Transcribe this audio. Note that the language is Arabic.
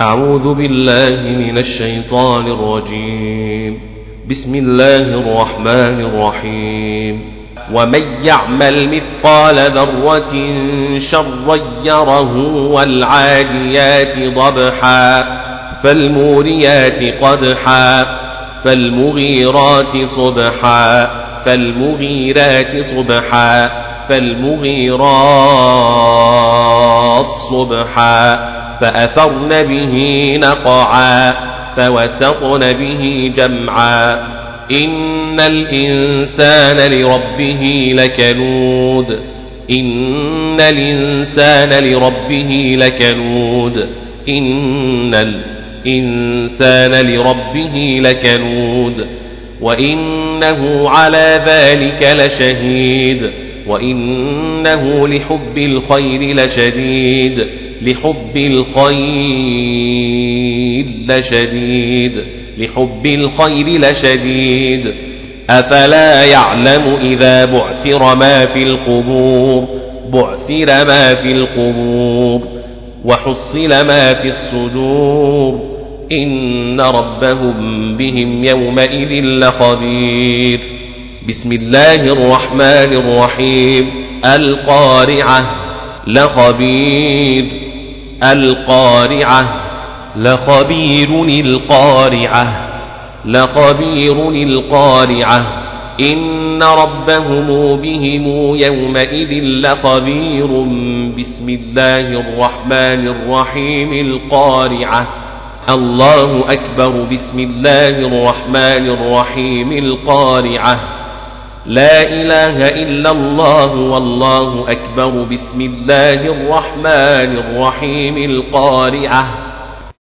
أعوذ بالله من الشيطان الرجيم. بسم الله الرحمن الرحيم. ومن يعمل مثقال ذرة شرا يره والعاديات ضبحا فالموريات قدحا فالمغيرات صبحا فالمغيرات صبحا فالمغيرات صبحا. فأثرن به نقعا فوسطن به جمعا إن الإنسان لربه لكنود إن الإنسان لربه لكنود إن الإنسان لربه لكنود وإنه على ذلك لشهيد وإنه لحب الخير لشديد لحب الخير لشديد لحب الخير لشديد أفلا يعلم إذا بعثر ما في القبور؟ بعثر ما في القبور. وحصل ما في الصدور. إن ربهم بهم يومئذ لخبير. بسم الله الرحمن الرحيم. القارعة لخبير. القارعة لخبير القارعة لخبير القارعة. إن ربهم بهم يومئذ لخبير بسم الله الرحمن الرحيم. القارعة الله أكبر بسم الله الرحمن الرحيم. القارعة لا إله إلا الله والله أكبر. بسم الله الرحمن الرحيم القارعة.